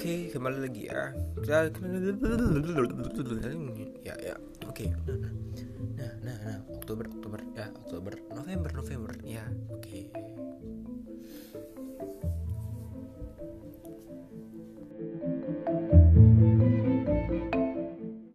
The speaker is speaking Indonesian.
Oke, kembali lagi ya. Kita ya ya. Oke. Nah, nah, nah, nah. Oktober, Oktober, ya, Oktober, November, November, ya. Oke.